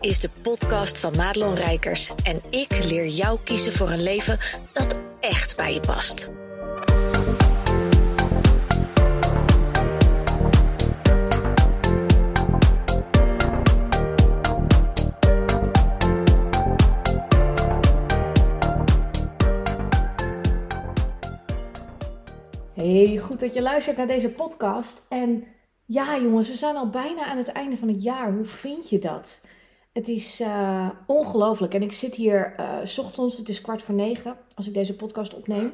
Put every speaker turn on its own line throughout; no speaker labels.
is de podcast van Madelon Rijkers en ik leer jou kiezen voor een leven dat echt bij je past.
Hey, goed dat je luistert naar deze podcast. En ja, jongens, we zijn al bijna aan het einde van het jaar. Hoe vind je dat? Het is uh, ongelooflijk. En ik zit hier uh, s ochtends, het is kwart voor negen, als ik deze podcast opneem.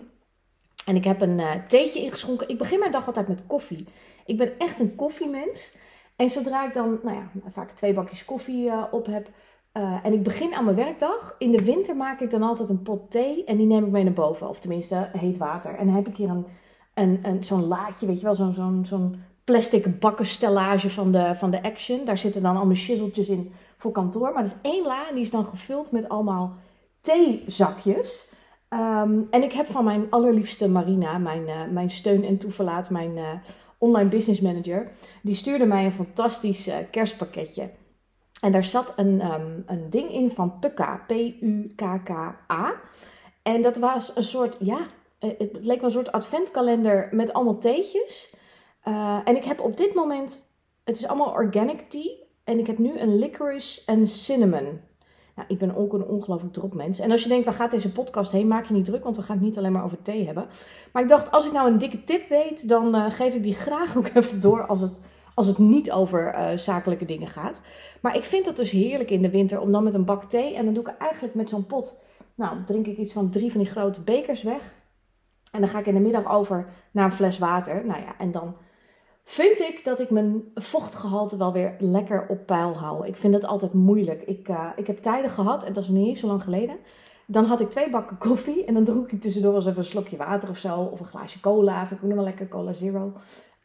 En ik heb een uh, theetje ingeschonken. Ik begin mijn dag altijd met koffie. Ik ben echt een koffiemens. En zodra ik dan, nou ja, vaak twee bakjes koffie op heb. en ik begin aan mijn werkdag. In de winter maak ik dan altijd een pot thee. En die neem ik mee naar boven. Of tenminste, heet water. En dan heb ik hier een, een, een, zo'n laadje, weet je wel, zo'n zo'n zo'n plastic bakkenstellage van de, van de Action. Daar zitten dan allemaal schizzeltjes in voor kantoor. Maar er is één la en die is dan gevuld met allemaal theezakjes. Um, en ik heb van mijn allerliefste Marina, mijn, uh, mijn steun en toeverlaat, mijn uh, online business manager, die stuurde mij een fantastisch uh, kerstpakketje. En daar zat een, um, een ding in van Pukka, P-U-K-K-A. En dat was een soort, ja, het leek wel een soort adventkalender met allemaal theetjes. En ik heb op dit moment, het is allemaal organic tea. En ik heb nu een licorice en cinnamon. Nou, ik ben ook een ongelooflijk druk mens. En als je denkt, waar gaat deze podcast heen? Maak je niet druk, want we gaan het niet alleen maar over thee hebben. Maar ik dacht, als ik nou een dikke tip weet, dan uh, geef ik die graag ook even door als het, als het niet over uh, zakelijke dingen gaat. Maar ik vind het dus heerlijk in de winter om dan met een bak thee. En dan doe ik eigenlijk met zo'n pot, nou, drink ik iets van drie van die grote bekers weg. En dan ga ik in de middag over naar een fles water. Nou ja, en dan vind ik dat ik mijn vochtgehalte wel weer lekker op peil hou. Ik vind het altijd moeilijk. Ik, uh, ik heb tijden gehad, en dat is niet zo lang geleden. Dan had ik twee bakken koffie en dan dronk ik tussendoor eens even een slokje water of zo. Of een glaasje cola. Vind ik ook nog wel lekker cola zero.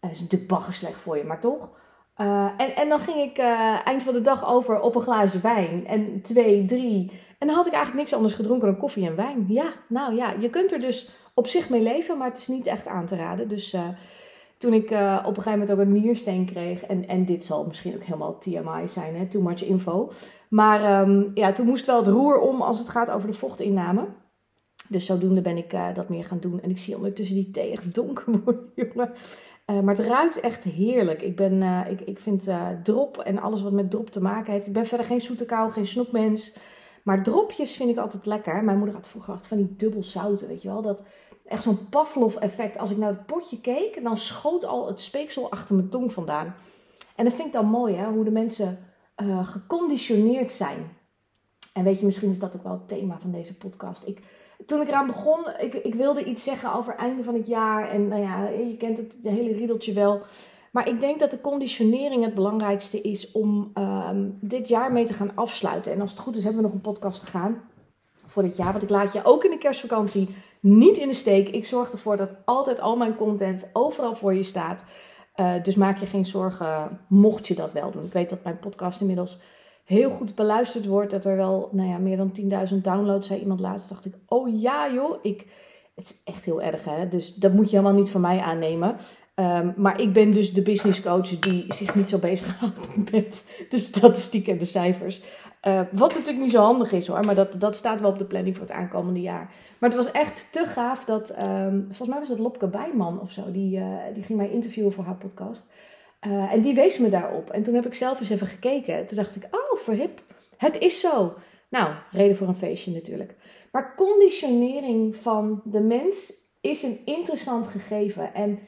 Uh, is natuurlijk bagger slecht voor je, maar toch. Uh, en, en dan ging ik eind van de dag over op een glaasje wijn. En twee, drie. En dan had ik eigenlijk niks anders gedronken dan koffie en wijn. Ja, nou ja, je kunt er dus op zich mee leven, maar het is niet echt aan te raden. Dus toen ik uh, op een gegeven moment ook een niersteen kreeg. En, en dit zal misschien ook helemaal TMI zijn, hè? too much info. Maar um, ja, toen moest wel het roer om als het gaat over de vochtinname. Dus zodoende ben ik uh, dat meer gaan doen. En ik zie ondertussen die thee echt donker worden, jongen. Uh, maar het ruikt echt heerlijk. Ik, ben, ik, ik vind drop en alles wat met drop te maken heeft. Ik ben verder geen zoete kou, geen snoepmens. Maar dropjes vind ik altijd lekker. Mijn moeder had vroeger van die dubbel zouten, weet je wel. Dat, echt zo'n Pavlov-effect. Als ik naar het potje keek, dan schoot al het speeksel achter mijn tong vandaan. En dat vind ik dan mooi, hè? hoe de mensen uh, geconditioneerd zijn. En weet je, misschien is dat ook wel het thema van deze podcast. Ik, toen ik eraan begon, ik, ik wilde iets zeggen over einde van het jaar. En nou ja, je kent het de hele riedeltje wel. Maar ik denk dat de conditionering het belangrijkste is om uh, dit jaar mee te gaan afsluiten. En als het goed is, hebben we nog een podcast te gaan voor dit jaar. Want ik laat je ook in de kerstvakantie niet in de steek. Ik zorg ervoor dat altijd al mijn content overal voor je staat. Uh, dus maak je geen zorgen mocht je dat wel doen. Ik weet dat mijn podcast inmiddels heel goed beluisterd wordt. Dat er wel nou ja, meer dan 10.000 downloads zijn. Iemand laatst dacht ik, oh ja joh, ik, het is echt heel erg hè. Dus dat moet je helemaal niet van mij aannemen. Um, maar ik ben dus de business coach die zich niet zo bezighoudt met de statistiek en de cijfers. Uh, wat natuurlijk niet zo handig is hoor, maar dat, dat staat wel op de planning voor het aankomende jaar. Maar het was echt te gaaf dat, um, volgens mij was het Lopke Bijman of zo, die, uh, die ging mij interviewen voor haar podcast. Uh, en die wees me daarop. En toen heb ik zelf eens even gekeken. Toen dacht ik, oh verhip, het is zo. Nou, reden voor een feestje natuurlijk. Maar conditionering van de mens is een interessant gegeven. En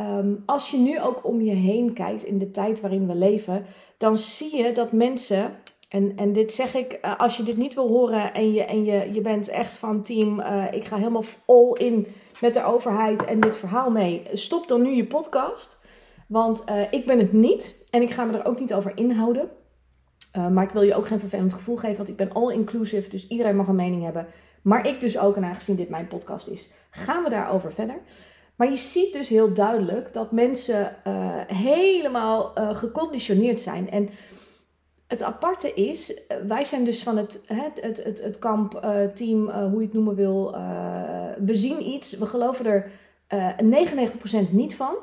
um, als je nu ook om je heen kijkt in de tijd waarin we leven, dan zie je dat mensen en, en dit zeg ik, uh, als je dit niet wil horen en je, en je, je bent echt van team, uh, ik ga helemaal all in met de overheid en dit verhaal mee. Stop dan nu je podcast. Want uh, ik ben het niet en ik ga me er ook niet over inhouden. maar ik wil je ook geen vervelend gevoel geven, want ik ben all inclusive, dus iedereen mag een mening hebben. Maar ik dus ook, en aangezien dit mijn podcast is, gaan we daarover verder. Maar je ziet dus heel duidelijk dat mensen helemaal geconditioneerd zijn. En het aparte is, eh, wij zijn dus van het, het, het, het, kampteam, hoe je het noemen wil. We zien iets, we geloven er 99% niet van.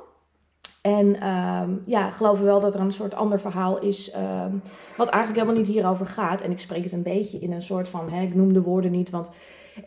En ehm, ja, geloven wel dat er een soort ander verhaal is, ehm, wat eigenlijk helemaal niet hierover gaat. En ik spreek het een beetje in een soort van, hè, ik noem de woorden niet, want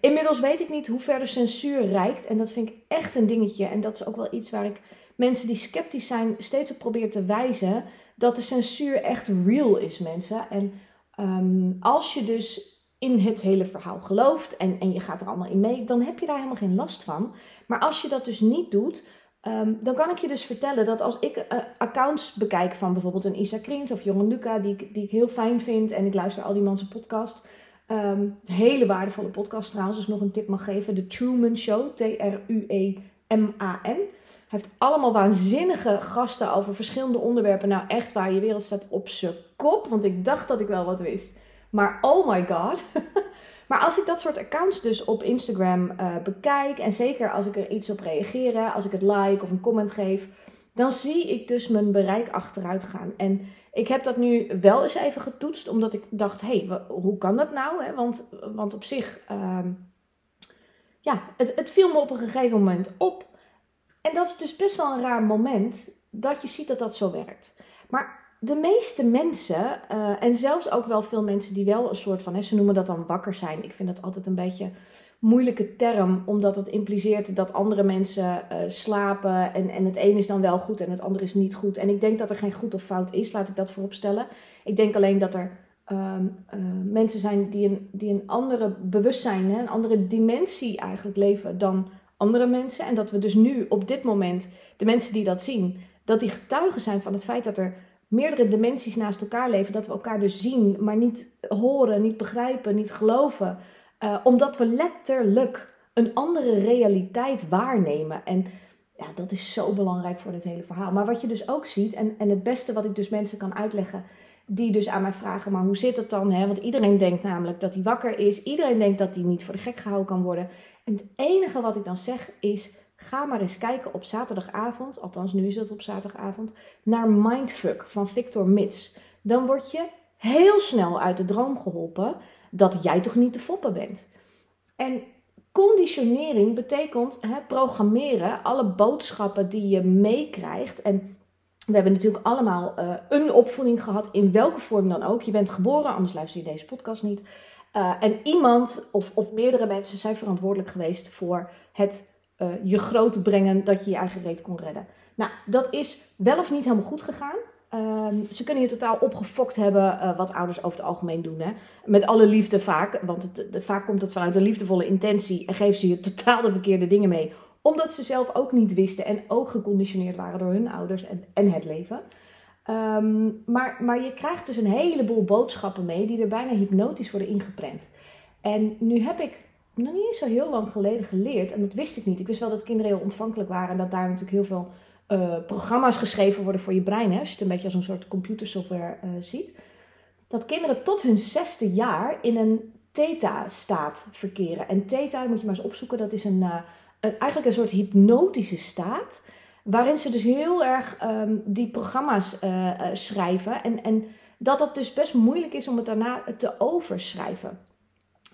inmiddels weet ik niet hoe ver de censuur reikt. En dat vind ik echt een dingetje. En dat is ook wel iets waar ik mensen die sceptisch zijn steeds op probeer te wijzen. Dat de censuur echt real is, mensen. En ehm, als je dus in het hele verhaal gelooft en, en je gaat er allemaal in mee, dan heb je daar helemaal geen last van. Maar als je dat dus niet doet, Ehm, dan kan ik je dus vertellen dat als ik uh, accounts bekijk van bijvoorbeeld een Isa Kriens of Johan Luca, die die ik heel fijn vind en ik luister al die mensen podcast. Um, hele waardevolle podcast trouwens, dus nog een tip mag geven. The Truman Show, T-R-U-E-M-A-N. Hij heeft allemaal waanzinnige gasten over verschillende onderwerpen. Nou echt waar, je wereld staat op zijn kop, want ik dacht dat ik wel wat wist. Maar oh my god. Maar als ik dat soort accounts dus op Instagram uh, bekijk en zeker als ik er iets op reageer, als ik het like of een comment geef, dan zie ik dus mijn bereik achteruit gaan. En ik heb dat nu wel eens even getoetst, omdat ik dacht, hé, hey, hoe kan dat nou? Want, want op zich, uh, ja, het, het viel me op een gegeven moment op. En dat is dus best wel een raar moment dat je ziet dat dat zo werkt. Maar de meeste mensen, uh, en zelfs ook wel veel mensen die wel een soort van, hè, ze noemen dat dan wakker zijn. Ik vind dat altijd een beetje moeilijke term, omdat het impliceert dat andere mensen uh, slapen en, en het een is dan wel goed en het andere is niet goed. En ik denk dat er geen goed of fout is, laat ik dat voorop stellen. Ik denk alleen dat er uh, mensen zijn die een, die een andere bewustzijn, hè, een andere dimensie eigenlijk leven dan andere mensen. En dat we dus nu op dit moment, de mensen die dat zien, dat die getuigen zijn van het feit dat er meerdere dimensies naast elkaar leven. Dat we elkaar dus zien, maar niet horen, niet begrijpen, niet geloven. Uh, omdat we letterlijk een andere realiteit waarnemen. En ja, dat is zo belangrijk voor dit hele verhaal. Maar wat je dus ook ziet, en, en het beste wat ik dus mensen kan uitleggen, die dus aan mij vragen, maar hoe zit het dan? Hè? Want iedereen denkt namelijk dat hij wakker is. Iedereen denkt dat hij niet voor de gek gehouden kan worden. En het enige wat ik dan zeg is, Ga maar eens kijken op zaterdagavond, althans nu is het op zaterdagavond, naar Mindfuck van Victor Mits. Dan word je heel snel uit de droom geholpen dat jij toch niet te foppen bent. En conditionering betekent hè, programmeren, alle boodschappen die je meekrijgt. En we hebben natuurlijk allemaal uh, een opvoeding gehad, in welke vorm dan ook. Je bent geboren, anders luister je deze podcast niet. Uh, en iemand of, of meerdere mensen zijn verantwoordelijk geweest voor het uh, je groot brengen dat je je eigen reet kon redden. Nou, dat is wel of niet helemaal goed gegaan. Um, ze kunnen je totaal opgefokt hebben, uh, wat ouders over het algemeen doen. Hè? Met alle liefde vaak, want het, vaak komt het vanuit een liefdevolle intentie en geven ze je totaal de verkeerde dingen mee. Omdat ze zelf ook niet wisten en ook geconditioneerd waren door hun ouders en, en het leven. Um, maar, maar je krijgt dus een heleboel boodschappen mee die er bijna hypnotisch worden ingeprent. En nu heb ik nog niet eens zo heel lang geleden geleerd. En dat wist ik niet. Ik wist wel dat kinderen heel ontvankelijk waren. En dat daar natuurlijk heel veel uh, programma's geschreven worden voor je brein. Hè? Als je het een beetje als een soort computersoftware uh, ziet. Dat kinderen tot hun zesde jaar in een theta-staat verkeren. En theta, moet je maar eens opzoeken, dat is een, uh, een, eigenlijk een soort hypnotische staat. Waarin ze dus heel erg um, die programma's schrijven. En, en dat het dus best moeilijk is om het daarna te overschrijven.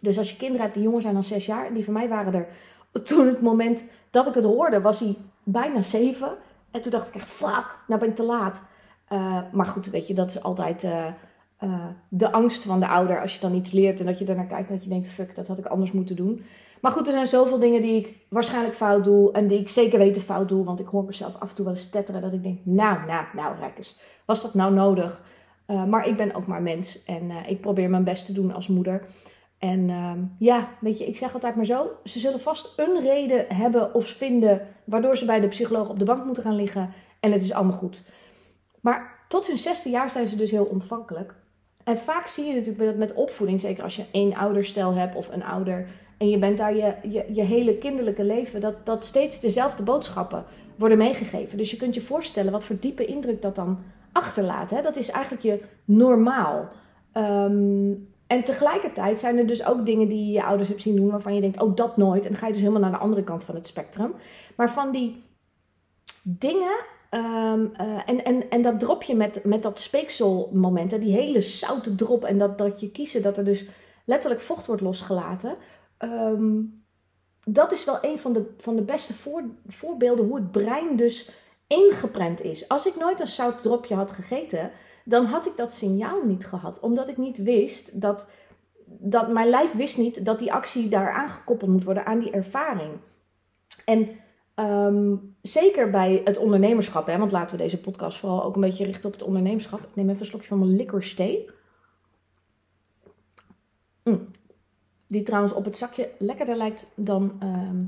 Dus als je kinderen hebt die jonger zijn dan zes jaar, die van mij waren er toen het moment dat ik het hoorde, was hij bijna zeven. En toen dacht ik echt, fuck, nou ben ik te laat. Uh, maar goed, weet je, dat is altijd uh, uh, de angst van de ouder als je dan iets leert en dat je ernaar kijkt en dat je denkt, fuck, dat had ik anders moeten doen. Maar goed, er zijn zoveel dingen die ik waarschijnlijk fout doe en die ik zeker weten fout doe, want ik hoor mezelf af en toe wel eens tetteren dat ik denk, nou, nou, nou, Rekkers, was dat nou nodig? maar ik ben ook maar mens en ik probeer mijn best te doen als moeder. En uh, ja, weet je, ik zeg altijd maar zo. Ze zullen vast een reden hebben of vinden waardoor ze bij de psycholoog op de bank moeten gaan liggen. En het is allemaal goed. Maar tot hun zesde jaar zijn ze dus heel ontvankelijk. En vaak zie je natuurlijk met opvoeding, zeker als je één ouderstel hebt of een ouder. En je bent daar je, je, je hele kinderlijke leven, dat, dat steeds dezelfde boodschappen worden meegegeven. Dus je kunt je voorstellen wat voor diepe indruk dat dan achterlaat. Hè? Dat is eigenlijk je normaal. Um, en tegelijkertijd zijn er dus ook dingen die je ouders hebt zien doen waarvan je denkt, oh dat nooit. En dan ga je dus helemaal naar de andere kant van het spectrum. Maar van die dingen, um, uh, en, en, en dat dropje met, met dat speekselmoment, die hele zoute drop en dat, dat je kiezen, dat er dus letterlijk vocht wordt losgelaten. Um, dat is wel een van de, van de beste voor, voorbeelden hoe het brein dus ingeprent is. Als ik nooit een zoutdropje had gegeten, dan had ik dat signaal niet gehad. Omdat ik niet wist dat, dat mijn lijf wist niet dat die actie daar aangekoppeld moet worden aan die ervaring. En ehm, zeker bij het ondernemerschap, hè, want laten we deze podcast vooral ook een beetje richten op het ondernemerschap. Ik neem even een slokje van mijn liquor thee. Mm. Die trouwens op het zakje lekkerder lijkt dan ehm,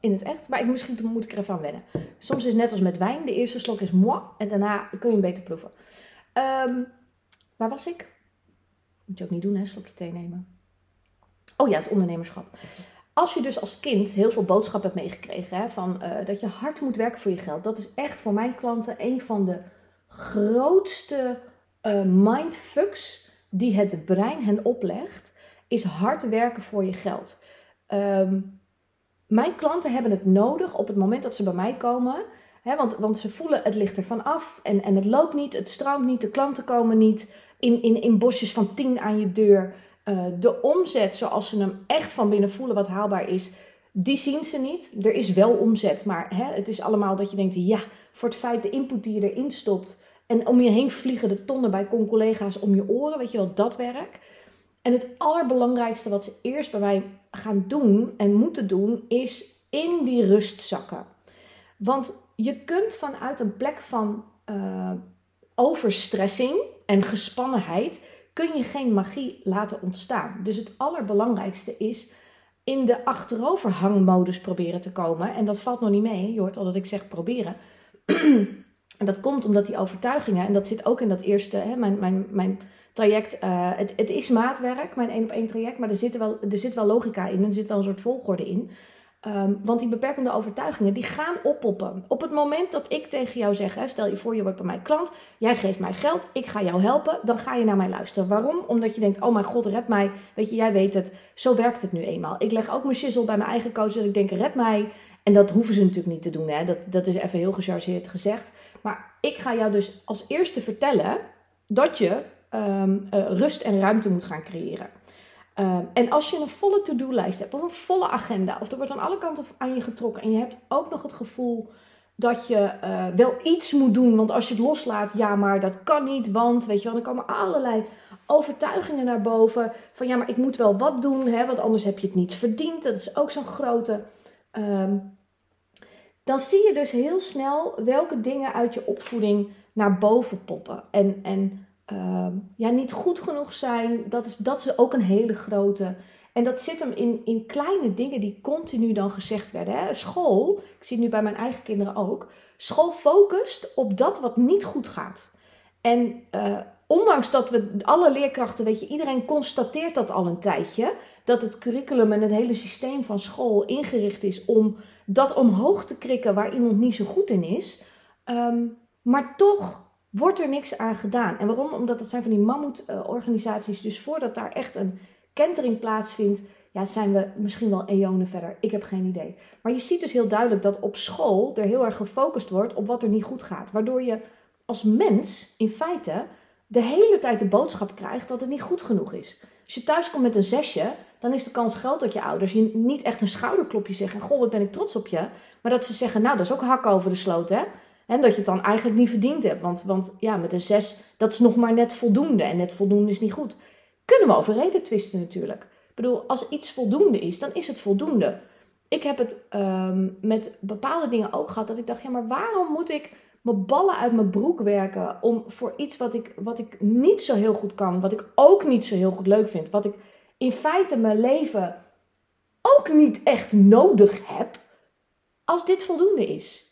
in het echt. Maar ik, misschien moet ik er even aan wennen. Soms is het net als met wijn. De eerste slok is moi en daarna kun je hem beter proeven. Ehm, waar was ik? Moet je ook niet doen, hè? Slokje thee nemen. Oh ja, het ondernemerschap. Als je dus als kind heel veel boodschap hebt meegekregen hè, van uh, dat je hard moet werken voor je geld. Dat is echt voor mijn klanten een van de grootste uh, mindfucks die het brein hen oplegt. Is hard werken voor je geld. Um, mijn klanten hebben het nodig op het moment dat ze bij mij komen. Want, want ze voelen het ligt ervan af en, en het loopt niet, het stroomt niet, de klanten komen niet in, in, in bosjes van tien aan je deur. Uh, de omzet zoals ze hem echt van binnen voelen wat haalbaar is, die zien ze niet. Er is wel omzet, maar het is allemaal dat je denkt, ja, voor het feit de input die je erin stopt en om je heen vliegen de tonnen bij collega's om je oren, weet je wel, dat werk. En het allerbelangrijkste wat ze eerst bij mij gaan doen en moeten doen, is in die rust zakken. Want je kunt vanuit een plek van uh, overstressing en gespannenheid, kun je geen magie laten ontstaan. Dus het allerbelangrijkste is in de achteroverhangmodus proberen te komen. En dat valt nog niet mee. Je hoort al dat ik zeg proberen. en dat komt omdat die overtuigingen, en dat zit ook in dat eerste, hè, mijn, mijn, mijn traject. Uh, het, het is maatwerk, mijn één op één traject, maar er zit, wel, er zit wel logica in. Er zit wel een soort volgorde in. Um, want die beperkende overtuigingen, die gaan oppoppen. Op het moment dat ik tegen jou zeg, hè, stel je voor je wordt bij mij klant, jij geeft mij geld, ik ga jou helpen, dan ga je naar mij luisteren. Waarom? Omdat je denkt, oh mijn god, red mij. Weet je, jij weet het, zo werkt het nu eenmaal. Ik leg ook mijn shizzle bij mijn eigen coach, dat ik denk, red mij. En dat hoeven ze natuurlijk niet te doen, hè. Dat, dat is even heel gechargeerd gezegd. Maar ik ga jou dus als eerste vertellen dat je um, uh, rust en ruimte moet gaan creëren. Uh, en als je een volle to-do-lijst hebt of een volle agenda, of er wordt aan alle kanten aan je getrokken en je hebt ook nog het gevoel dat je uh, wel iets moet doen, want als je het loslaat, ja, maar dat kan niet, want weet je wel, dan komen allerlei overtuigingen naar boven van ja, maar ik moet wel wat doen, hè, want anders heb je het niet verdiend. Dat is ook zo'n grote. Um, dan zie je dus heel snel welke dingen uit je opvoeding naar boven poppen. En, en uh, ja, niet goed genoeg zijn, dat is, dat is ook een hele grote. En dat zit hem in, in kleine dingen die continu dan gezegd werden. Hè? School, ik zie het nu bij mijn eigen kinderen ook. School focust op dat wat niet goed gaat. En uh, ondanks dat we alle leerkrachten, weet je, iedereen constateert dat al een tijdje. Dat het curriculum en het hele systeem van school ingericht is om dat omhoog te krikken waar iemand niet zo goed in is. Um, maar toch wordt er niks aan gedaan. En waarom? Omdat dat zijn van die mammoetorganisaties. Dus voordat daar echt een kentering plaatsvindt, ja, zijn we misschien wel eonen verder. Ik heb geen idee. Maar je ziet dus heel duidelijk dat op school er heel erg gefocust wordt op wat er niet goed gaat. Waardoor je als mens in feite de hele tijd de boodschap krijgt dat het niet goed genoeg is. Als je thuis komt met een zesje, dan is de kans groot dat je ouders je niet echt een schouderklopje zeggen. Goh, wat ben ik trots op je. Maar dat ze zeggen, nou, dat is ook hak over de sloot, hè. En dat je het dan eigenlijk niet verdiend hebt. Want, want ja, met een 6, dat is nog maar net voldoende. En net voldoende is niet goed. Kunnen we over reden twisten natuurlijk. Ik bedoel, als iets voldoende is, dan is het voldoende. Ik heb het um, met bepaalde dingen ook gehad. Dat ik dacht, ja, maar waarom moet ik mijn ballen uit mijn broek werken om voor iets wat ik, wat ik niet zo heel goed kan, wat ik ook niet zo heel goed leuk vind, wat ik in feite mijn leven ook niet echt nodig heb, als dit voldoende is.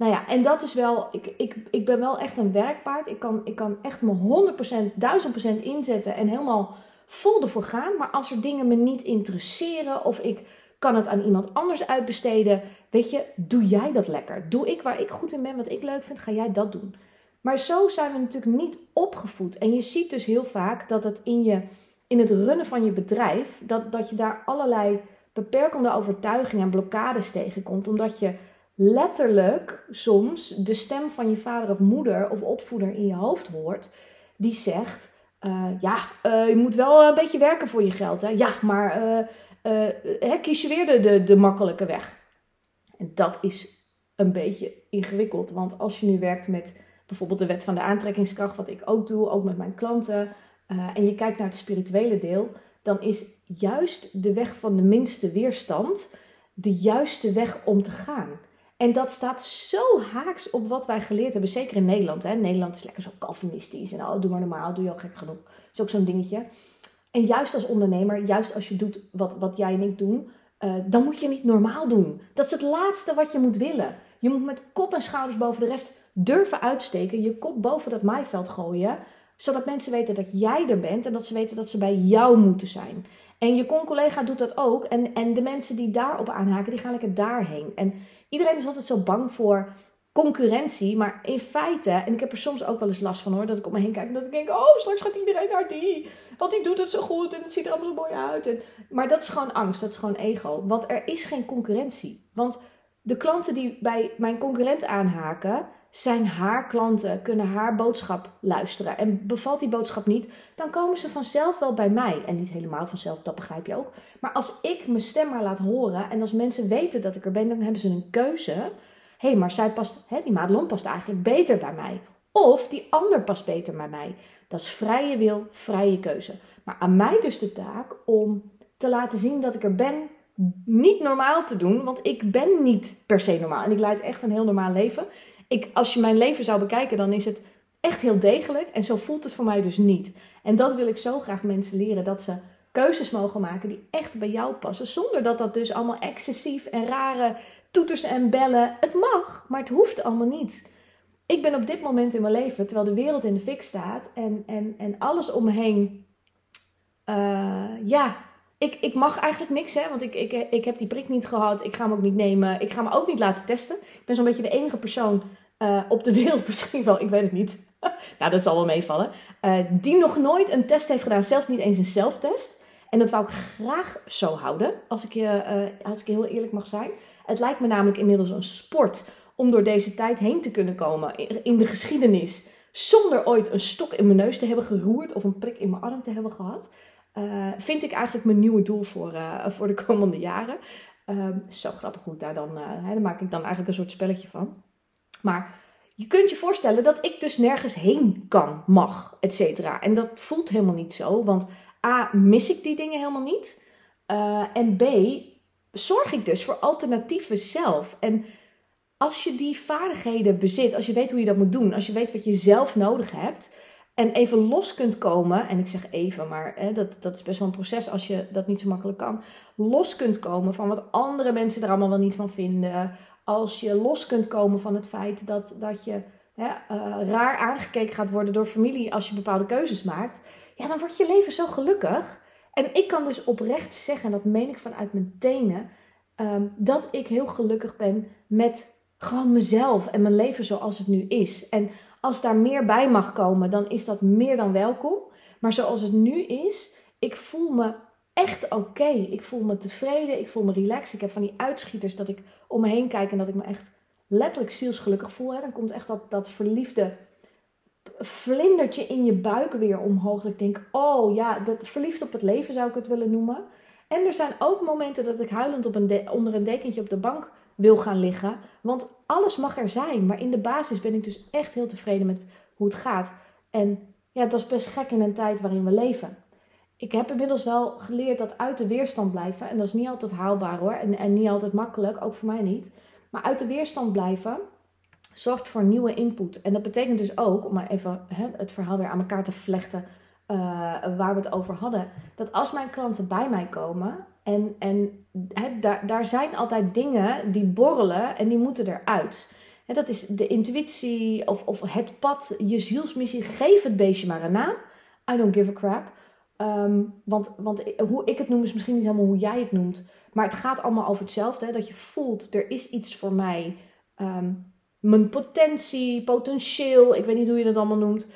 Nou ja, en dat is wel, ik, ik, ik ben wel echt een werkpaard. Ik kan, ik kan echt me 100%, 1000% inzetten en helemaal vol ervoor gaan. Maar als er dingen me niet interesseren of ik kan het aan iemand anders uitbesteden, weet je, doe jij dat lekker. Doe ik waar ik goed in ben, wat ik leuk vind, ga jij dat doen. Maar zo zijn we natuurlijk niet opgevoed. En je ziet dus heel vaak dat het in, je, in het runnen van je bedrijf, dat, dat je daar allerlei beperkende overtuigingen en blokkades tegenkomt. Omdat je letterlijk soms de stem van je vader of moeder of opvoeder in je hoofd hoort, die zegt: uh, Ja, uh, je moet wel een beetje werken voor je geld. Hè? Ja, maar uh, kies je weer de, de, de makkelijke weg. En dat is een beetje ingewikkeld. Want als je nu werkt met bijvoorbeeld de wet van de aantrekkingskracht, wat ik ook doe, ook met mijn klanten, en je kijkt naar het spirituele deel, dan is juist de weg van de minste weerstand de juiste weg om te gaan. En dat staat zo haaks op wat wij geleerd hebben, zeker in Nederland. Hè? Nederland is lekker zo calvinistisch en oh, doe maar normaal, doe je al gek genoeg. Dat is ook zo'n dingetje. En juist als ondernemer, juist als je doet wat, wat jij en ik doen, uh, dan moet je niet normaal doen. Dat is het laatste wat je moet willen. Je moet met kop en schouders boven de rest durven uitsteken, je kop boven dat maaiveld gooien, zodat mensen weten dat jij er bent en dat ze weten dat ze bij jou moeten zijn. En je con-collega doet dat ook. En, en de mensen die daarop aanhaken, die gaan lekker daarheen. En iedereen is altijd zo bang voor concurrentie. Maar in feite, en ik heb er soms ook wel eens last van hoor, dat ik om me heen kijk en dat ik denk, oh, straks gaat iedereen naar die. Want die doet het zo goed en het ziet er allemaal zo mooi uit. En, maar dat is gewoon angst, dat is gewoon ego. Want er is geen concurrentie. Want de klanten die bij mijn concurrent aanhaken, zijn haar klanten, kunnen haar boodschap luisteren. En bevalt die boodschap niet, dan komen ze vanzelf wel bij mij. En niet helemaal vanzelf, dat begrijp je ook. Maar als ik mijn stem maar laat horen en als mensen weten dat ik er ben, dan hebben ze een keuze. Hé, hey, maar zij past, hè, die Madelon past eigenlijk beter bij mij. Of die ander past beter bij mij. Dat is vrije wil, vrije keuze. Maar aan mij dus de taak om te laten zien dat ik er ben niet normaal te doen, want ik ben niet per se normaal. En ik leid echt een heel normaal leven ik, als je mijn leven zou bekijken, dan is het echt heel degelijk. En zo voelt het voor mij dus niet. En dat wil ik zo graag mensen leren. Dat ze keuzes mogen maken die echt bij jou passen. Zonder dat dat dus allemaal excessief en rare toeters en bellen. Het mag, maar het hoeft allemaal niet. Ik ben op dit moment in mijn leven, terwijl de wereld in de fik staat en, en, en alles om me heen. Uh, ja, ik, ik mag eigenlijk niks, hè, want ik, ik, ik heb die prik niet gehad. Ik ga hem ook niet nemen. Ik ga me ook niet laten testen. Ik ben zo'n beetje de enige persoon uh, op de wereld misschien wel, ik weet het niet. nou, dat zal wel meevallen. Uh, die nog nooit een test heeft gedaan, zelfs niet eens een zelftest. En dat wou ik graag zo houden, als ik, uh, als ik heel eerlijk mag zijn. Het lijkt me namelijk inmiddels een sport om door deze tijd heen te kunnen komen in de geschiedenis. Zonder ooit een stok in mijn neus te hebben geroerd of een prik in mijn arm te hebben gehad. vind ik eigenlijk mijn nieuwe doel voor, voor de komende jaren. zo grappig goed daar dan, daar maak ik dan eigenlijk een soort spelletje van. Maar je kunt je voorstellen dat ik dus nergens heen kan, mag, et cetera. En dat voelt helemaal niet zo, want A, mis ik die dingen helemaal niet. Uh, en B, zorg ik dus voor alternatieven zelf. En als je die vaardigheden bezit, als je weet hoe je dat moet doen, als je weet wat je zelf nodig hebt en even los kunt komen, en ik zeg even, maar hè, dat, dat is best wel een proces als je dat niet zo makkelijk kan, los kunt komen van wat andere mensen er allemaal wel niet van vinden, als je los kunt komen van het feit dat, dat je hè, uh, raar aangekeken gaat worden door familie als je bepaalde keuzes maakt, ja, dan wordt je leven zo gelukkig. En ik kan dus oprecht zeggen, en dat meen ik vanuit mijn tenen, um, dat ik heel gelukkig ben met gewoon mezelf en mijn leven zoals het nu is. En als daar meer bij mag komen, dan is dat meer dan welkom. Maar zoals het nu is, ik voel me echt oké. Ik voel me tevreden, ik voel me relaxed. Ik heb van die uitschieters dat ik om me heen kijk en dat ik me echt letterlijk zielsgelukkig voel. Hè. Dan komt echt dat, dat verliefde vlindertje in je buik weer omhoog. Ik denk, oh ja, dat verliefd op het leven zou ik het willen noemen. En er zijn ook momenten dat ik huilend op een onder een dekentje op de bank wil gaan liggen. Want alles mag er zijn. Maar in de basis ben ik dus echt heel tevreden met hoe het gaat. En ja, dat is best gek in een tijd waarin we leven ik heb inmiddels wel geleerd dat uit de weerstand blijven, en dat is niet altijd haalbaar hoor, en, en niet altijd makkelijk, ook voor mij niet. Maar uit de weerstand blijven zorgt voor nieuwe input. En dat betekent dus ook, om maar even hè, het verhaal weer aan elkaar te vlechten, uh, waar we het over hadden, dat als mijn klanten bij mij komen en, en daar, daar zijn altijd dingen die borrelen en die moeten eruit. Hè, dat is de intuïtie of, of het pad, je zielsmissie. Geef het beestje maar een naam. I don't give a crap. Ehm, want, want hoe ik het noem is misschien niet helemaal hoe jij het noemt. Maar het gaat allemaal over hetzelfde. Hè? Dat je voelt, er is iets voor mij. Ehm, mijn potentie, potentieel, ik weet niet hoe je dat allemaal noemt.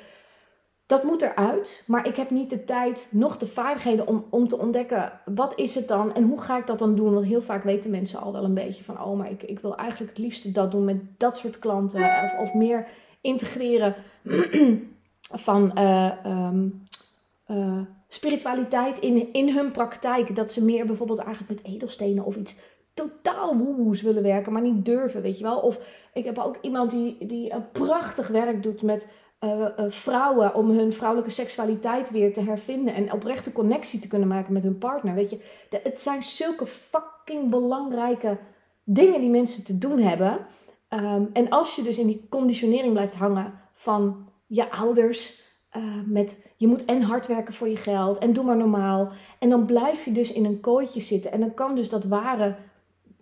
Dat moet eruit. Maar ik heb niet de tijd, nog de vaardigheden om, om te ontdekken. Wat is het dan en hoe ga ik dat dan doen? Want heel vaak weten mensen al wel een beetje van... Oh, maar ik, ik wil eigenlijk het liefste dat doen met dat soort klanten. Of, of meer integreren van... Uh, spiritualiteit in, in hun praktijk. Dat ze meer bijvoorbeeld eigenlijk met edelstenen of iets totaal woehoes willen werken, maar niet durven, weet je wel. Of ik heb ook iemand die, die een prachtig werk doet met uh, uh, vrouwen om hun vrouwelijke seksualiteit weer te hervinden en oprechte connectie te kunnen maken met hun partner. Weet je, het zijn zulke fucking belangrijke dingen die mensen te doen hebben. Um, en als je dus in die conditionering blijft hangen van je ouders, uh, met je moet en hard werken voor je geld en doe maar normaal. En dan blijf je dus in een kooitje zitten. En dan kan dus dat ware,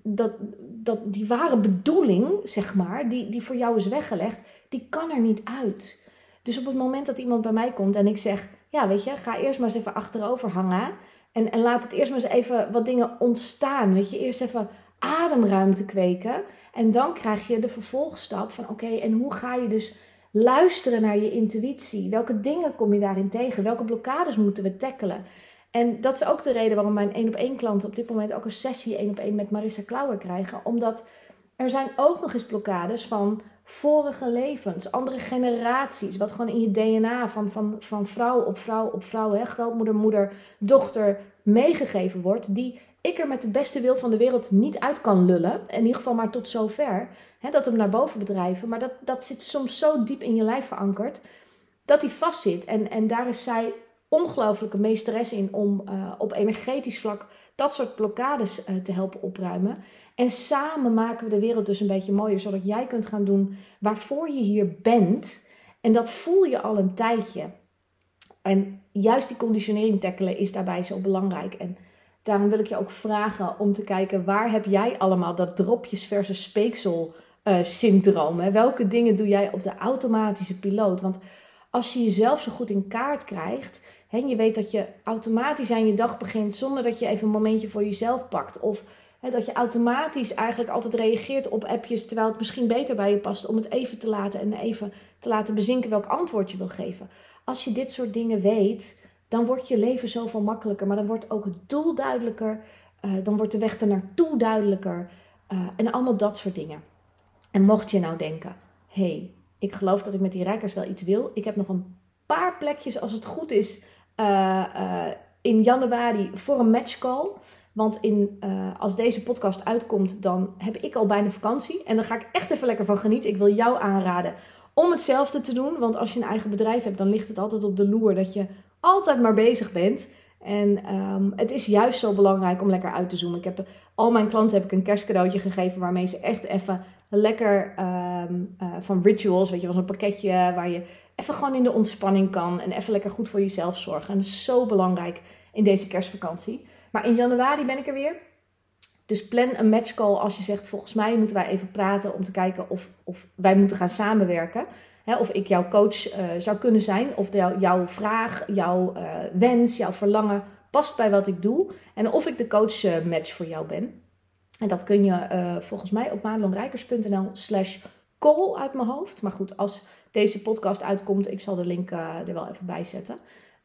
dat, dat, die ware bedoeling, zeg maar, die, die voor jou is weggelegd, die kan er niet uit. Dus op het moment dat iemand bij mij komt en ik zeg, ja weet je, ga eerst maar eens even achterover hangen. En, en laat het eerst maar eens even wat dingen ontstaan. Weet je, eerst even ademruimte kweken. En dan krijg je de vervolgstap van oké, en hoe ga je dus luisteren naar je intuïtie? Welke dingen kom je daarin tegen? Welke blokkades moeten we tackelen? En dat is ook de reden waarom mijn één op één klanten op dit moment ook een sessie één op één met Marissa Klauwer krijgen. Omdat er zijn ook nog eens blokkades van vorige levens, andere generaties, wat gewoon in je DNA van, van, van vrouw op vrouw op vrouw, hè, grootmoeder, moeder, dochter meegegeven wordt, die ik er met de beste wil van de wereld niet uit kan lullen. In ieder geval maar tot zover. Hè, dat hem naar boven bedrijven. Maar dat, dat zit soms zo diep in je lijf verankerd. Dat hij vastzit. En, en daar is zij ongelooflijke meesteres in om uh, op energetisch vlak dat soort blokkades uh, te helpen opruimen. En samen maken we de wereld dus een beetje mooier, zodat jij kunt gaan doen waarvoor je hier bent. En dat voel je al een tijdje. En juist die conditionering tackelen is daarbij zo belangrijk. En daarom wil ik je ook vragen om te kijken waar heb jij allemaal dat dropjes versus speeksel uh, syndroom. Hè? Welke dingen doe jij op de automatische piloot? Want als je jezelf zo goed in kaart krijgt hè, je weet dat je automatisch aan je dag begint zonder dat je even een momentje voor jezelf pakt of dat je automatisch eigenlijk altijd reageert op appjes terwijl het misschien beter bij je past om het even te laten en even te laten bezinken welk antwoord je wil geven. Als je dit soort dingen weet, dan wordt je leven zoveel makkelijker, maar dan wordt ook het doel duidelijker, uh, dan wordt de weg ernaartoe duidelijker uh, en allemaal dat soort dingen. En mocht je nou denken, hé, hey, ik geloof dat ik met die rijkers wel iets wil, ik heb nog een paar plekjes als het goed is uh, in januari voor een matchcall. Want in, als deze podcast uitkomt, dan heb ik al bijna vakantie. En dan ga ik echt even lekker van genieten. Ik wil jou aanraden om hetzelfde te doen. Want als je een eigen bedrijf hebt, dan ligt het altijd op de loer dat je altijd maar bezig bent. En um, het is juist zo belangrijk om lekker uit te zoomen. Ik heb al mijn klanten heb ik een kerstcadeautje gegeven waarmee ze echt even lekker um, uh, van rituals, weet je, was een pakketje waar je even gewoon in de ontspanning kan en even lekker goed voor jezelf zorgen. En dat is zo belangrijk in deze kerstvakantie. Maar in januari ben ik er weer. Dus plan een matchcall als je zegt: volgens mij moeten wij even praten om te kijken of, of wij moeten gaan samenwerken. Hè, of ik jouw coach uh, zou kunnen zijn. Of jou, jouw vraag, jouw uh, wens, jouw verlangen past bij wat ik doe. En of ik de coach uh, match voor jou ben. En dat kun je volgens mij op madelonrijkers.nl slash call uit mijn hoofd. Maar goed, als deze podcast uitkomt, ik zal de link er wel even bij zetten.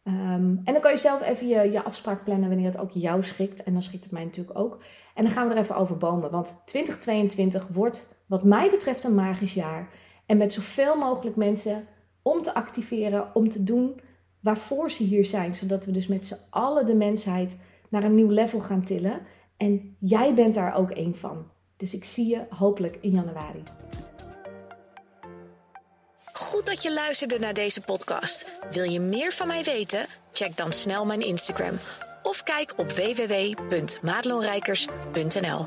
Um, en dan kan je zelf even je, je afspraak plannen wanneer het ook jou schikt. En dan schikt het mij natuurlijk ook. En dan gaan we er even over bomen. Want 2022 wordt wat mij betreft een magisch jaar. En met zoveel mogelijk mensen om te activeren, om te doen waarvoor ze hier zijn. Zodat we dus met z'n allen de mensheid naar een nieuw level gaan tillen. En jij bent daar ook één van. Dus ik zie je hopelijk in januari.
Goed dat je luisterde naar deze podcast. Wil je meer van mij weten? Check dan snel mijn Instagram of kijk op www.madelonrijkers.nl.